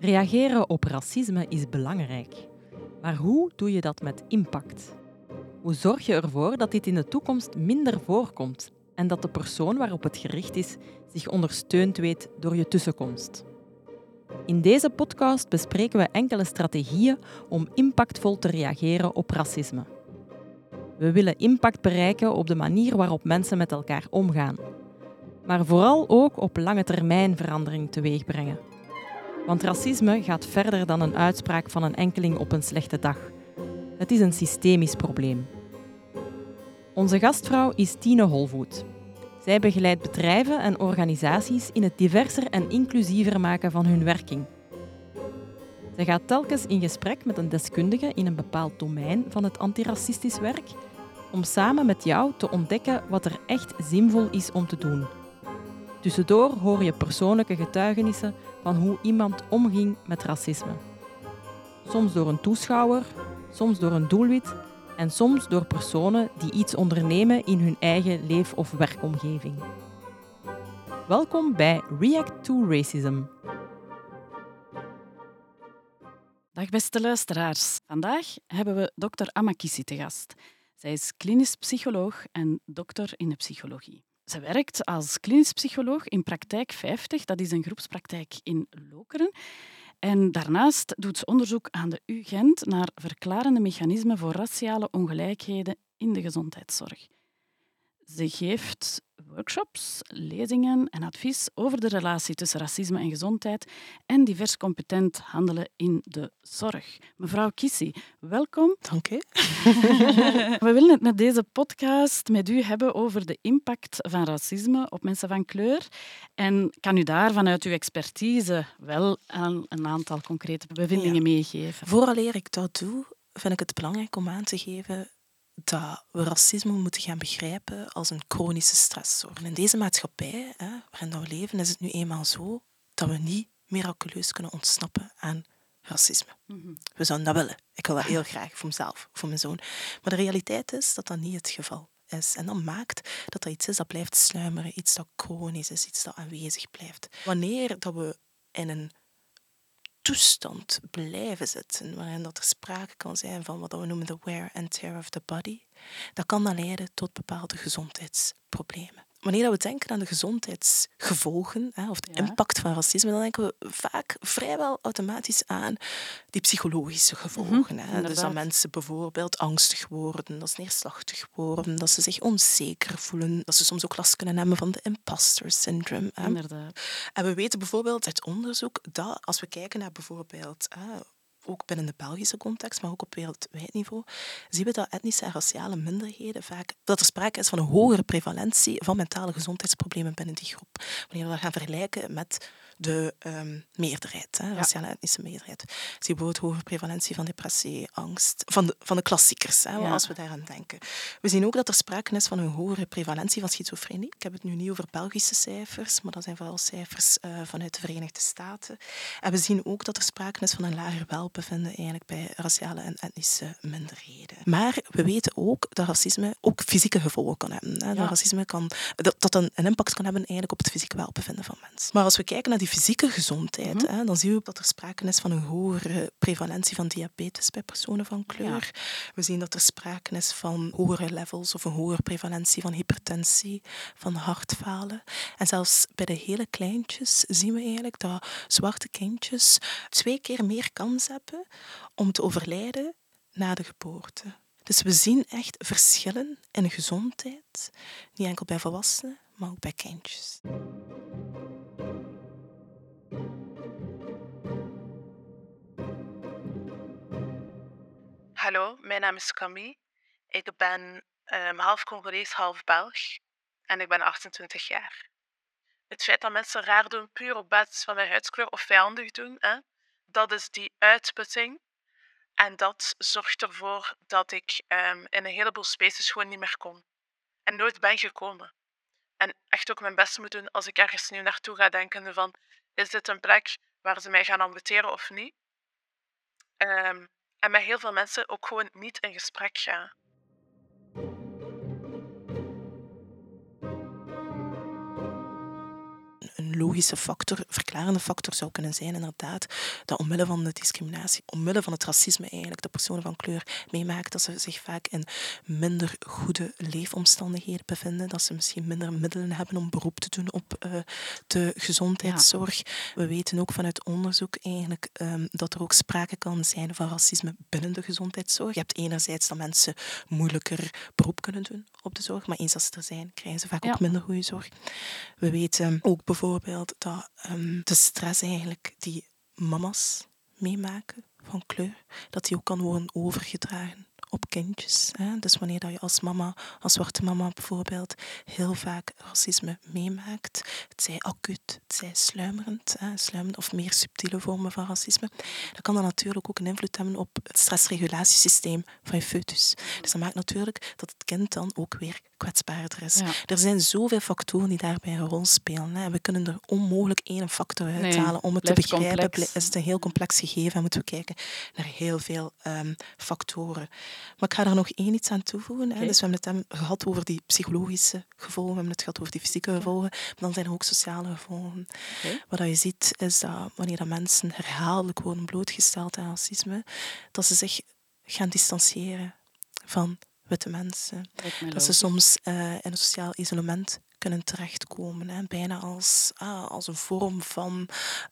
Reageren op racisme is belangrijk. Maar hoe doe je dat met impact? Hoe zorg je ervoor dat dit in de toekomst minder voorkomt en dat de persoon waarop het gericht is zich ondersteund weet door je tussenkomst? In deze podcast bespreken we enkele strategieën om impactvol te reageren op racisme. We willen impact bereiken op de manier waarop mensen met elkaar omgaan, maar vooral ook op lange termijn verandering teweegbrengen. Want racisme gaat verder dan een uitspraak van een enkeling op een slechte dag. Het is een systemisch probleem. Onze gastvrouw is Tine Holvoet. Zij begeleidt bedrijven en organisaties in het diverser en inclusiever maken van hun werking. Zij gaat telkens in gesprek met een deskundige in een bepaald domein van het antiracistisch werk om samen met jou te ontdekken wat er echt zinvol is om te doen. Tussendoor hoor je persoonlijke getuigenissen van hoe iemand omging met racisme. Soms door een toeschouwer, soms door een doelwit en soms door personen die iets ondernemen in hun eigen leef- of werkomgeving. Welkom bij React to Racism. Dag beste luisteraars. Vandaag hebben we dokter Amakisi te gast. Zij is klinisch psycholoog en dokter in de psychologie. Ze werkt als klinisch psycholoog in praktijk 50, dat is een groepspraktijk in Lokeren. En daarnaast doet ze onderzoek aan de UGent naar verklarende mechanismen voor raciale ongelijkheden in de gezondheidszorg. Ze geeft workshops, lezingen en advies over de relatie tussen racisme en gezondheid en divers competent handelen in de zorg. Mevrouw Kissi, welkom. Dank u. We willen het met deze podcast met u hebben over de impact van racisme op mensen van kleur. En kan u daar vanuit uw expertise wel een, een aantal concrete bevindingen Ja. meegeven? Vooraleer ik dat doe, vind ik het belangrijk om aan te geven dat we racisme moeten gaan begrijpen als een chronische stressor. In deze maatschappij hè, waarin we leven, is het nu eenmaal zo dat we niet miraculeus kunnen ontsnappen aan racisme. Mhm. We zouden dat willen. Ik wil dat heel graag voor mezelf, voor mijn zoon. Maar de realiteit is dat dat niet het geval is. En dat maakt dat dat iets is dat blijft sluimeren, iets dat chronisch is, iets dat aanwezig blijft. Wanneer dat we in een toestand blijven zitten, waarin er sprake kan zijn van wat we noemen de wear and tear of the body, dat kan dan leiden tot bepaalde gezondheidsproblemen. Wanneer dat we denken aan de gezondheidsgevolgen hè, of de Ja. impact van racisme, dan denken we vaak vrijwel automatisch aan die psychologische gevolgen. hè. Dus dat mensen bijvoorbeeld angstig worden, dat ze neerslachtig worden, dat ze zich onzeker voelen, dat ze soms ook last kunnen hebben van de imposter syndrome. hè. Inderdaad. En we weten bijvoorbeeld uit onderzoek dat als we kijken naar bijvoorbeeld, ook binnen de Belgische context, maar ook op wereldwijd niveau, zien we dat etnische en raciale minderheden vaak, dat er sprake is van een hogere prevalentie van mentale gezondheidsproblemen binnen die groep. Wanneer we dat gaan vergelijken met de ehm, meerderheid, hè, raciale en etnische meerderheid. Zie je bijvoorbeeld hogere prevalentie van depressie, angst, van de, van de klassiekers, hè, Ja. als we daaraan denken. We zien ook dat er sprake is van een hogere prevalentie van schizofrenie. Ik heb het nu niet over Belgische cijfers, maar dat zijn vooral cijfers eh, vanuit de Verenigde Staten. En we zien ook dat er sprake is van een lager welbevinden eigenlijk bij raciale en etnische minderheden. Maar we weten ook dat racisme ook fysieke gevolgen kan hebben. Hè. Ja. Dat racisme kan, dat, dat een, een impact kan hebben eigenlijk op het fysieke welbevinden van mensen. Maar als we kijken naar die fysieke gezondheid, Mhm. hè, dan zien we ook dat er sprake is van een hogere prevalentie van diabetes bij personen van kleur. We zien dat er sprake is van hogere levels of een hogere prevalentie van hypertensie, van hartfalen. En zelfs bij de hele kleintjes zien we eigenlijk dat zwarte kindjes twee keer meer kans hebben om te overlijden na de geboorte. Dus we zien echt verschillen in gezondheid, niet enkel bij volwassenen, maar ook bij kindjes. Hallo, mijn naam is Camille. Ik ben ehm, half Congolees, half Belg. En ik ben 28 jaar. Het feit dat mensen raar doen, puur op basis van mijn huidskleur of vijandig doen, hè, dat is die uitputting. En dat zorgt ervoor dat ik ehm, in een heleboel spaces gewoon niet meer kom. En nooit ben gekomen. En echt ook mijn best moet doen als ik ergens nieuw naartoe ga denken van, is dit een plek waar ze mij gaan ambeteren of niet? Ehm, en met heel veel mensen ook gewoon niet in gesprek gaan. Logische factor, verklarende factor zou kunnen zijn, inderdaad, dat omwille van de discriminatie, omwille van het racisme eigenlijk, de personen van kleur meemaakt dat ze zich vaak in minder goede leefomstandigheden bevinden, dat ze misschien minder middelen hebben om beroep te doen op uh, de gezondheidszorg. We weten ook vanuit onderzoek eigenlijk um, dat er ook sprake kan zijn van racisme binnen de gezondheidszorg. Je hebt enerzijds dat mensen moeilijker beroep kunnen doen op de zorg, maar eens als ze er zijn, krijgen ze vaak ook minder goede zorg. We weten ook bijvoorbeeld dat um, de stress eigenlijk die mama's meemaken van kleur, dat die ook kan worden overgedragen op kindjes. Hè. Dus wanneer dat je als mama, als zwarte mama bijvoorbeeld, heel vaak racisme meemaakt, het zij acuut, het zij sluimerend, hè, sluimerend of meer subtiele vormen van racisme, dan kan dat natuurlijk ook een invloed hebben op het stressregulatiesysteem van je foetus. Dus dat maakt natuurlijk dat het kind dan ook weer kwetsbaarder is. Er zijn zoveel factoren die daarbij een rol spelen. Hè. We kunnen er onmogelijk één factor uithalen. Om het te begrijpen complex. is het een heel complex gegeven en moeten we kijken naar heel veel um, factoren. Maar ik ga er nog één iets aan toevoegen. Hè. Dus we hebben het gehad over die psychologische gevolgen, we hebben het gehad over die fysieke gevolgen, maar dan zijn er ook sociale gevolgen. Wat je ziet is dat wanneer dat mensen herhaaldelijk worden blootgesteld aan racisme, dat ze zich gaan distancieren van witte mensen. Dat ze soms uh, in een sociaal isolement kunnen terechtkomen. Hè. Bijna als, ah, als een vorm van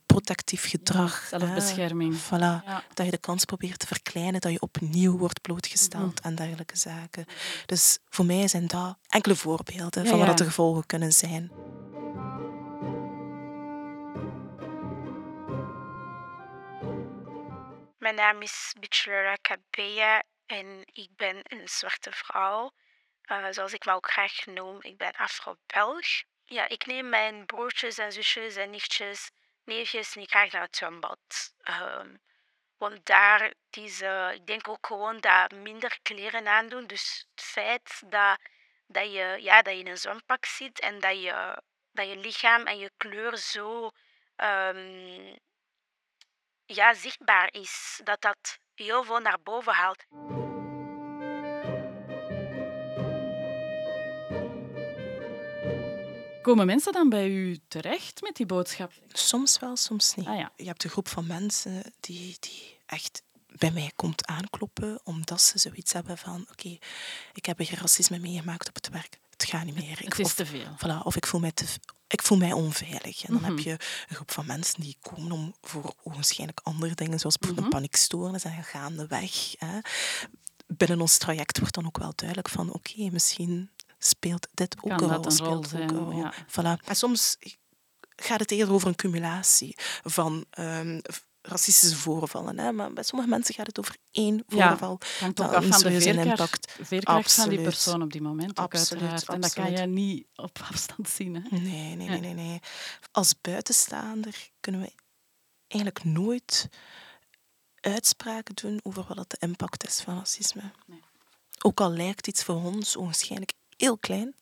protectief gedrag. Ja, zelfbescherming. Voilà. Dat je de kans probeert te verkleinen dat je opnieuw wordt blootgesteld mm. en dergelijke zaken. Dus voor mij zijn dat enkele voorbeelden van wat de gevolgen kunnen zijn. Mijn naam is Bachelora Cabea en ik ben een zwarte vrouw. Uh, zoals ik me ook graag noem, ik ben Afro-Belg. Ja, ik neem mijn broertjes en zusjes en nichtjes, neefjes niet graag naar het zwembad. Um, want daar, die ze, ik denk ook gewoon dat minder kleren aandoen. Dus het feit dat, dat, je, ja, dat je in een zwempak zit en dat je, dat je lichaam en je kleur zo um, ja, zichtbaar is, dat dat heel veel naar boven haalt. Komen mensen dan bij u terecht met die boodschap? Soms wel, soms niet. Ah, ja. Je hebt een groep van mensen die, die echt bij mij komt aankloppen omdat ze zoiets hebben van oké, ik heb een racisme meegemaakt op het werk. Het gaat niet meer. Ik, het is te veel. Voilà, of ik voel mij te, ik voel mij onveilig. En dan heb mhm. je een groep van mensen die komen om voor ogenschijnlijk andere dingen, zoals bijvoorbeeld mm -hmm. paniekstoornis en gaandeweg. Hè. Binnen ons traject wordt dan ook wel duidelijk van oké, misschien speelt dit ook een rol. speelt ook een rol. Ja. Voilà. En soms gaat het eerder over een cumulatie van um, racistische voorvallen. Hè? Maar bij sommige mensen gaat het over één voorval. Ja, hangt ook af van de veerkracht, veerkracht van die persoon op die moment. Ook absoluut, En dat kan je niet op afstand zien. Hè? Nee, nee, nee, nee, nee. Als buitenstaander kunnen we eigenlijk nooit uitspraken doen over wat de impact is van racisme. Nee. Ook al lijkt iets voor ons onwaarschijnlijk heel klein,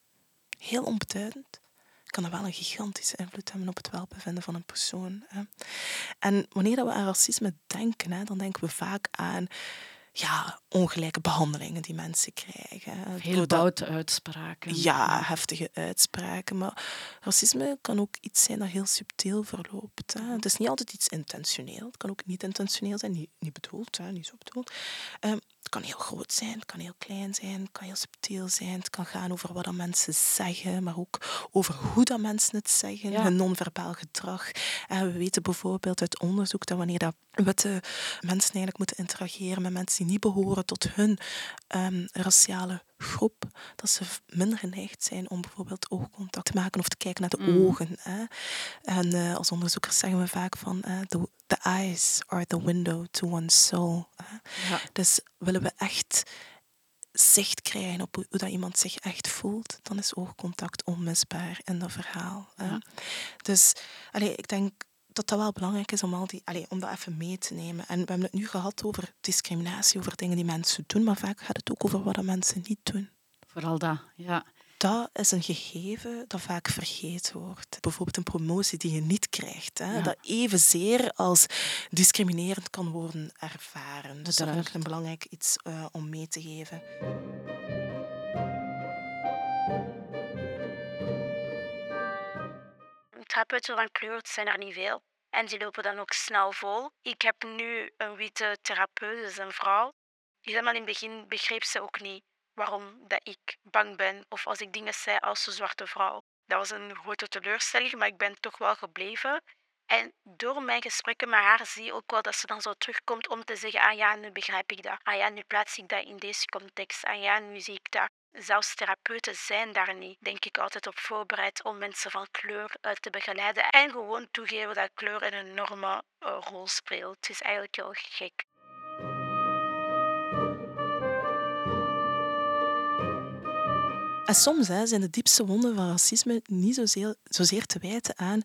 heel onbeduidend, kan dat wel een gigantische invloed hebben op het welbevinden van een persoon. Hè. En wanneer we aan racisme denken, hè, dan denken we vaak aan ja, ongelijke behandelingen die mensen krijgen. Heel boute uitspraken. Ja, heftige uitspraken. Maar racisme kan ook iets zijn dat heel subtiel verloopt. Hè. Het is niet altijd iets intentioneel. Het kan ook niet intentioneel zijn, niet, niet bedoeld, hè, niet zo bedoeld. Um, het kan heel groot zijn, het kan heel klein zijn, het kan heel subtiel zijn. Het kan gaan over wat mensen zeggen, maar ook over hoe dat mensen het zeggen, ja. hun non-verbaal gedrag. En we weten bijvoorbeeld uit onderzoek dat wanneer dat witte mensen eigenlijk moeten interageren met mensen die niet behoren tot hun um, raciale groep, dat ze minder geneigd zijn om bijvoorbeeld oogcontact te maken of te kijken naar de mm. ogen. Hè. En uh, als onderzoekers zeggen we vaak van uh, the, the, eyes are the window to one's soul. Ja. Dus willen we echt zicht krijgen op hoe, dat iemand zich echt voelt, dan is oogcontact onmisbaar in dat verhaal. Hè. Dus allee, ik denk dat dat wel belangrijk is om, al die, allez, om dat even mee te nemen. En we hebben het nu gehad over discriminatie, over dingen die mensen doen, maar vaak gaat het ook over wat mensen niet doen. Vooral dat, ja. Dat is een gegeven dat vaak vergeten wordt. Bijvoorbeeld een promotie die je niet krijgt, hè, dat evenzeer als discriminerend kan worden ervaren. Dus dat is een belangrijk iets uh, om mee te geven. Van kleur zijn er niet veel. En die lopen dan ook snel vol. Ik heb nu een witte therapeut, dus een vrouw. Helemaal in het begin begreep ze ook niet waarom dat ik bang ben of als ik dingen zei als een zwarte vrouw. Dat was een grote teleurstelling, maar ik ben toch wel gebleven. En door mijn gesprekken met haar zie je ook wel dat ze dan zo terugkomt om te zeggen: Ah ja, nu begrijp ik dat. Ah ja, nu plaats ik dat in deze context. Ah ja, nu zie ik dat. Zelfs therapeuten zijn daar niet, denk ik, altijd op voorbereid om mensen van kleur uit te begeleiden. En gewoon toegeven dat kleur een enorme uh, rol speelt. Het is eigenlijk heel gek. En soms hè, zijn de diepste wonden van racisme niet zozeer, zozeer te wijten aan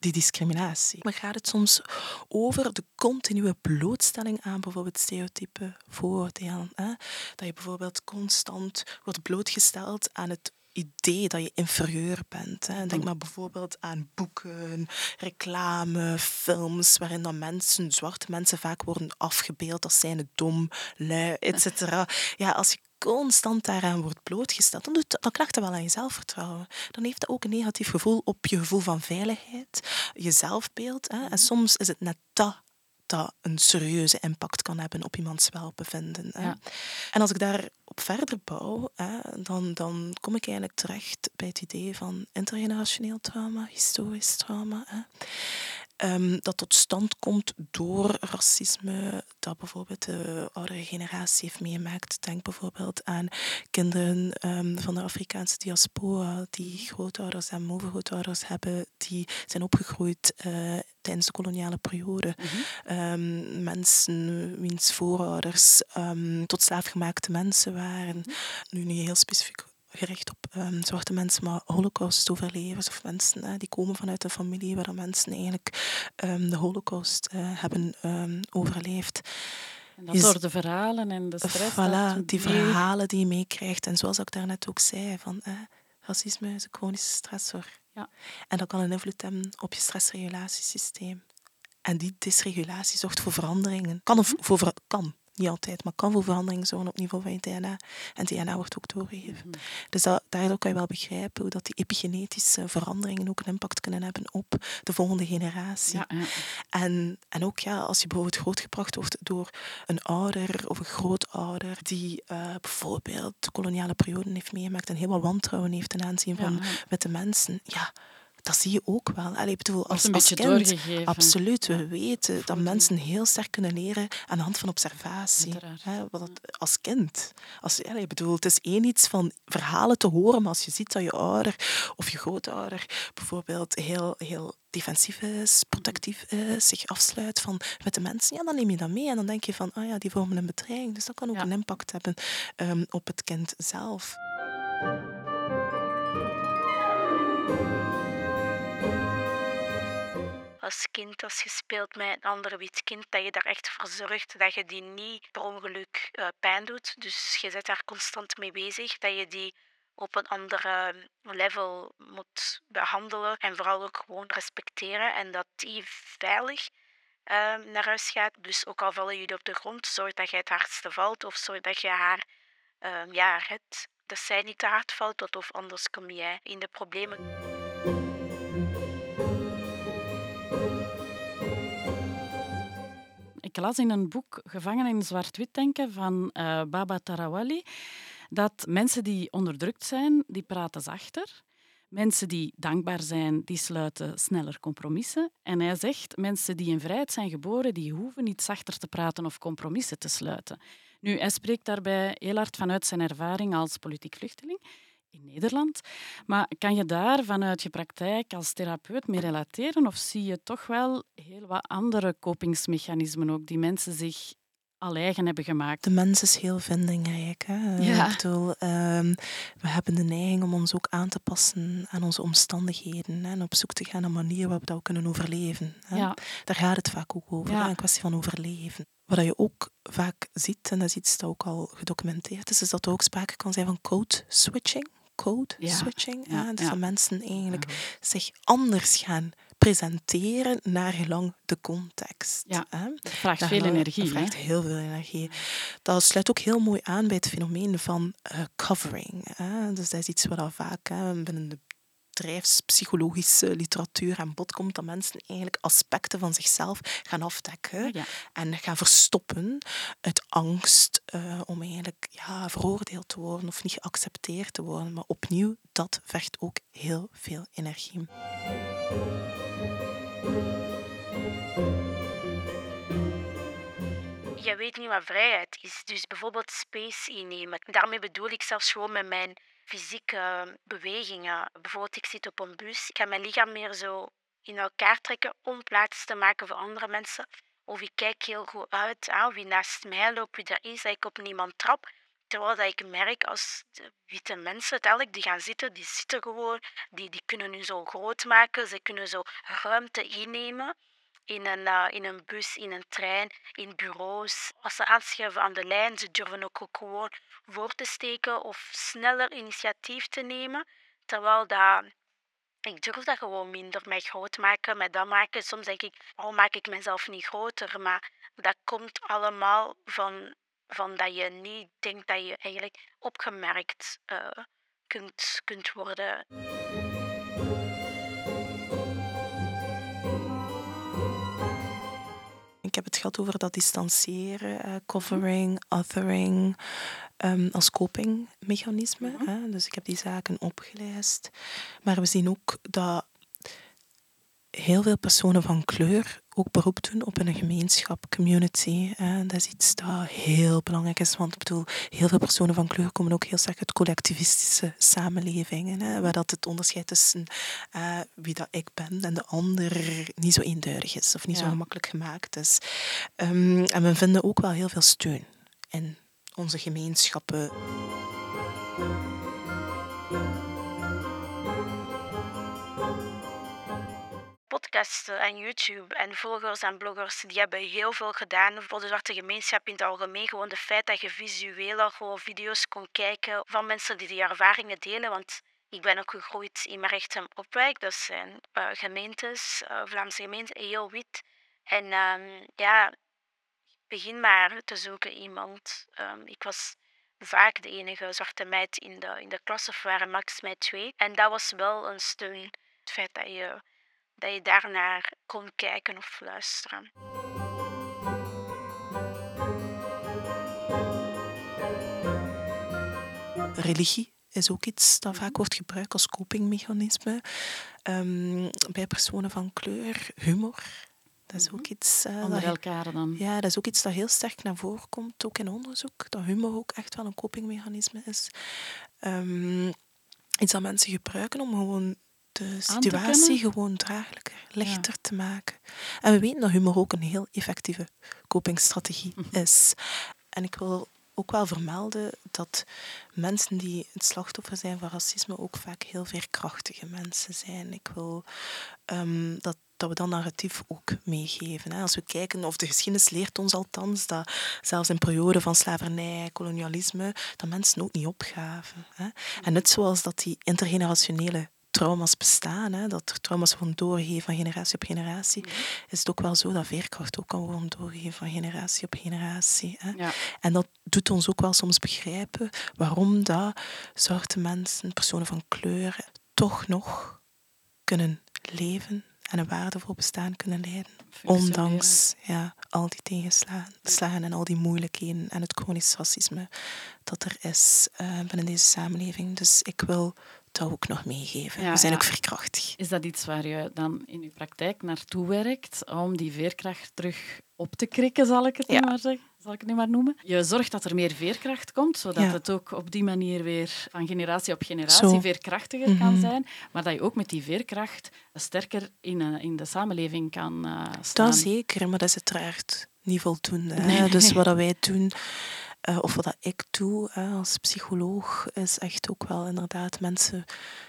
die discriminatie. Maar gaat het soms over de continue blootstelling aan bijvoorbeeld stereotypen, vooroordelen. Hè? Dat je bijvoorbeeld constant wordt blootgesteld aan het idee dat je inferieur bent. Hè. Denk maar bijvoorbeeld aan boeken, reclame, films, waarin dan mensen, zwarte mensen vaak worden afgebeeld als zijnde dom, lui, etc. Ja, als je constant daaraan wordt blootgesteld, dan, doet, dan dat wel aan je zelfvertrouwen. Dan heeft dat ook een negatief gevoel op je gevoel van veiligheid, je zelfbeeld. Hè. En mhm. soms is het net dat dat een serieuze impact kan hebben op iemands welbevinden. Hè. En als ik daarop verder bouw, hè, dan, dan kom ik eigenlijk terecht bij het idee van intergenerationeel trauma, historisch trauma. Hè. Um, dat tot stand komt door racisme dat bijvoorbeeld de oudere generatie heeft meegemaakt. Denk bijvoorbeeld aan kinderen um, van de Afrikaanse diaspora die grootouders en overgrootouders hebben die zijn opgegroeid uh, tijdens de koloniale periode. Mm -hmm. um, mensen wiens voorouders tot slaafgemaakte mensen waren. -hmm. Nu niet heel specifiek gericht op um, zwarte mensen, maar holocaust-overlevers of mensen hè, die komen vanuit een familie waar mensen eigenlijk um, de holocaust uh, hebben um, overleefd. En dat door de verhalen en de stress. Voilà, die verhalen die je meekrijgt. En zoals ik daarnet ook zei, van, eh, racisme is een chronische stressor. Ja. En dat kan een invloed hebben op je stressregulatiesysteem. En die dysregulatie zorgt voor veranderingen. Kan, of, voor, kan niet altijd, maar kan voor verandering zorgen op niveau van je DNA. En DNA wordt ook doorgegeven. Mm Dus dat, daardoor kan je wel begrijpen hoe dat die epigenetische veranderingen ook een impact kunnen hebben op de volgende generatie. Ja, ja. En, en ook ja, als je bijvoorbeeld grootgebracht wordt door een ouder of een grootouder die uh, bijvoorbeeld de koloniale periode heeft meegemaakt en heel wat wantrouwen heeft ten aanzien van witte mensen. Ja, dat zie je ook wel. Allee, bedoel, als, een als kind, absoluut. We weten dat mensen heel sterk kunnen leren aan de hand van observatie. Hè, wat als kind. Als, allee, bedoel, het is één iets van verhalen te horen, maar als je ziet dat je ouder of je grootouder bijvoorbeeld heel, heel defensief is, protectief is, zich afsluit van met de mensen, ja, dan neem je dat mee en dan denk je van, ah ja, die vormen een bedreiging. Dus dat kan ook een impact hebben um, op het kind zelf. Als kind, als je speelt met een ander wit kind, dat je daar echt voor zorgt dat je die niet per ongeluk uh, pijn doet. Dus je bent daar constant mee bezig, dat je die op een andere level moet behandelen en vooral ook gewoon respecteren en dat die veilig uh, naar huis gaat. Dus ook al vallen jullie op de grond, zorg dat je het hardste valt of zorg dat je haar uh, ja, redt. Dat zij niet te hard valt of anders kom jij in de problemen. Ik las in een boek Gevangen in zwart-wit denken van uh, Baba Tarawali dat mensen die onderdrukt zijn, die praten zachter. Mensen die dankbaar zijn, die sluiten sneller compromissen. En hij zegt, mensen die in vrijheid zijn geboren, die hoeven niet zachter te praten of compromissen te sluiten. Nu, hij spreekt daarbij heel hard vanuit zijn ervaring als politiek vluchteling in Nederland. Maar kan je daar vanuit je praktijk als therapeut mee relateren? Of zie je toch wel heel wat andere kopingsmechanismen ook die mensen zich al eigen hebben gemaakt? De mens is heel vindingrijk. Hè? Ja. Ik bedoel, um, we hebben de neiging om ons ook aan te passen aan onze omstandigheden hè? en op zoek te gaan naar manieren waarop we dat kunnen overleven. Hè? Ja. Daar gaat het vaak ook over, ja. een kwestie van overleven. Wat je ook vaak ziet, en dat is iets dat ook al gedocumenteerd is, is dat er ook sprake kan zijn van code switching code switching. Dus dat mensen eigenlijk zich anders gaan presenteren naar gelang de context. Ja, dat vraagt veel energie. Dat vraagt heel veel energie. Dat sluit ook heel mooi aan bij het fenomeen van uh, covering. Hè. Dus dat is iets wat al vaak hè, binnen de bedrijfspsychologische literatuur aan bod komt, dat mensen eigenlijk aspecten van zichzelf gaan afdekken Ah, ja. en gaan verstoppen uit angst eh, om eigenlijk ja, veroordeeld te worden of niet geaccepteerd te worden. Maar opnieuw, dat vergt ook heel veel energie. Je weet niet wat vrijheid is. Dus bijvoorbeeld space innemen. Daarmee bedoel ik zelfs gewoon met mijn fysieke bewegingen. Bijvoorbeeld, ik zit op een bus. Ik ga mijn lichaam meer zo in elkaar trekken om plaats te maken voor andere mensen. Of ik kijk heel goed uit, hè, wie naast mij loopt, wie er is, dat ik op niemand trap. Terwijl dat ik merk als de witte mensen die gaan zitten, die zitten gewoon, die, die kunnen nu zo groot maken, ze kunnen zo ruimte innemen in een, eh, in een bus, in een trein, in bureaus. Als ze aanschuiven aan de lijn, ze durven ook, gewoon voor te steken of sneller initiatief te nemen. Terwijl dat, ik durf dat gewoon minder, mij groot maken, mij dat maken. Soms denk ik, waarom maak ik mezelf niet groter? Maar dat komt allemaal van, van dat je niet denkt dat je eigenlijk opgemerkt eh, kunt, kunt worden. Heb het gehad over dat distancieren, eh, covering, othering, ehm, als copingmechanisme. hè. Dus ik heb die zaken opgelijst. Maar we zien ook dat heel veel personen van kleur ook beroep doen op een gemeenschap, community. hè. Dat is iets dat heel belangrijk is, want ik bedoel, heel veel personen van kleur komen ook heel sterk uit collectivistische samenlevingen, hè, waar dat het onderscheid tussen eh, wie dat ik ben en de ander niet zo eenduidig is of niet zo gemakkelijk gemaakt is. Ehm, en we vinden ook wel heel veel steun in onze gemeenschappen. En YouTube en volgers en bloggers, die hebben heel veel gedaan voor de zwarte gemeenschap in het algemeen. Gewoon het feit dat je visueler gewoon video's kon kijken van mensen die die ervaringen delen. Want ik ben ook gegroeid in Merchtem Opwijk. Dat zijn eh, gemeentes, eh, Vlaamse gemeenten, heel wit. En ehm, ja, begin maar te zoeken iemand. Ehm, ik was vaak de enige zwarte meid in de, in de klas, of waren max mij twee. En dat was wel een steun. Het feit dat je dat je daarnaar kon kijken of luisteren. Religie is ook iets dat vaak wordt gebruikt als copingmechanisme. Ehm, bij personen van kleur, humor. Dat is ook iets, eh, Onder dat, elkaar dan. ja, dat is ook iets dat heel sterk naar voren komt, ook in onderzoek. Dat humor ook echt wel een copingmechanisme is. Ehm, iets dat mensen gebruiken om gewoon de situatie gewoon draaglijker, lichter te maken. En we weten dat humor ook een heel effectieve copingstrategie Mhm. is. En ik wil ook wel vermelden dat mensen die het slachtoffer zijn van racisme ook vaak heel veerkrachtige mensen zijn. Ik wil ehm, dat, dat we dat narratief ook meegeven. Hè. Als we kijken, of de geschiedenis leert ons althans, dat zelfs in perioden van slavernij, kolonialisme, dat mensen ook niet opgaven. Hè. En net zoals dat die intergenerationele trauma's bestaan, hè, dat er trauma's worden doorgegeven van generatie op generatie, is het ook wel zo dat veerkracht ook kan worden doorgegeven van generatie op generatie. Hè. Ja. En dat doet ons ook wel soms begrijpen waarom dat zwarte mensen, personen van kleur, toch nog kunnen leven en een waardevol bestaan kunnen leiden. Ondanks ja, al die tegenslagen en al die moeilijkheden en het chronisch racisme dat er is eh, binnen deze samenleving. Dus ik wil dat ook nog meegeven. Ja, We zijn ja. ook veerkrachtig. Is dat iets waar je dan in je praktijk naartoe werkt om die veerkracht terug op te krikken, zal ik het, nu, maar zeggen, zal ik het nu maar noemen? Je zorgt dat er meer veerkracht komt, zodat het ook op die manier weer van generatie op generatie Zo. veerkrachtiger kan Mhm. zijn, maar dat je ook met die veerkracht sterker in, eh, in de samenleving kan eh, staan. Dat zeker, maar dat is uiteraard niet voldoende. Nee. Dus wat wij doen, eh, of wat dat ik doe als psycholoog, is echt ook wel inderdaad mensen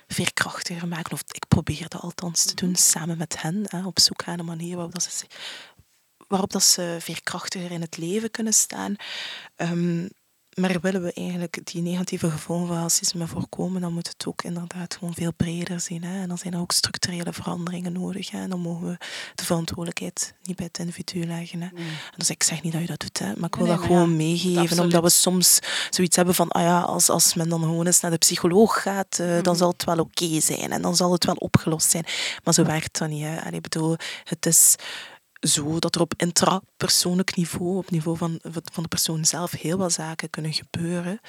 veerkrachtiger maken. Of ik probeer dat althans te doen samen met hen, hè, op zoek naar een manier waarop, dat ze, waarop dat ze veerkrachtiger in het leven kunnen staan. Ehm, maar willen we eigenlijk die negatieve gevolgen van racisme voorkomen, dan moet het ook inderdaad gewoon veel breder zien. Hè? En dan zijn er ook structurele veranderingen nodig. Hè? En dan mogen we de verantwoordelijkheid niet bij het individu leggen. Hè? Dus ik zeg niet dat je dat doet, hè? maar ik wil dat gewoon meegeven, omdat we soms zoiets hebben van, ah ja, als, als men dan gewoon eens naar de psycholoog gaat, uh, dan mhm. zal het wel oké zijn en dan zal het wel opgelost zijn. Maar zo werkt dat niet. Hè? Allee, bedoel, het is zo dat er op intrapersoonlijk niveau, op niveau van, van de persoon zelf, heel wat zaken kunnen gebeuren.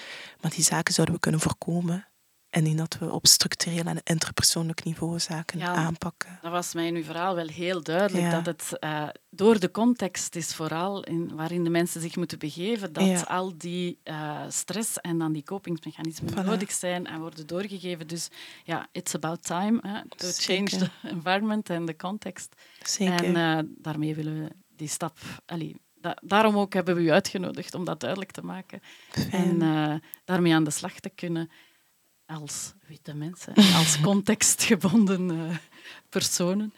Maar die zaken zouden we kunnen voorkomen en niet dat we op structureel en interpersoonlijk niveau zaken aanpakken. Dat was mij in uw verhaal wel heel duidelijk. Dat het uh, door de context is vooral in, waarin de mensen zich moeten begeven, dat al die uh, stress en dan die kopingsmechanismen nodig zijn en worden doorgegeven. Dus ja, it's about time hè, to change the environment en the context. Zeker. En uh, daarmee willen we die stap... Allee, da daarom ook hebben we u uitgenodigd om dat duidelijk te maken. Fijn. En daarmee aan de slag te kunnen als witte mensen, als contextgebonden uh, personen.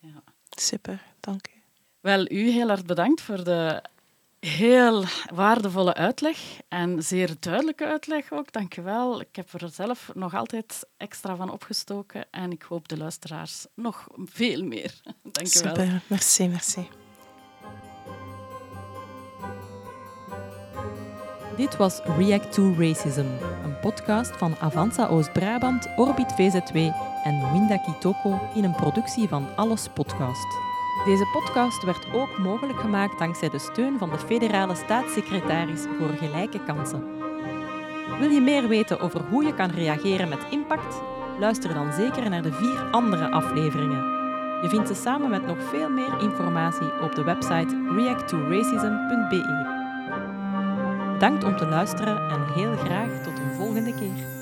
Ja. Super, dank u. Wel, u heel hard bedankt voor de heel waardevolle uitleg en zeer duidelijke uitleg ook. Dank u wel. Ik heb er zelf nog altijd extra van opgestoken en ik hoop de luisteraars nog veel meer. Dank u wel. Super, merci, merci. Dit was React to Racism, een podcast van Avanza Oost-Brabant, Orbit VZW en Winda Kitoko in een productie van Alles Podcast. Deze podcast werd ook mogelijk gemaakt dankzij de steun van de federale staatssecretaris voor gelijke kansen. Wil je meer weten over hoe je kan reageren met impact? Luister dan zeker naar de vier andere afleveringen. Je vindt ze samen met nog veel meer informatie op de website reacttoracism.be. Bedankt om te luisteren en heel graag tot een volgende keer.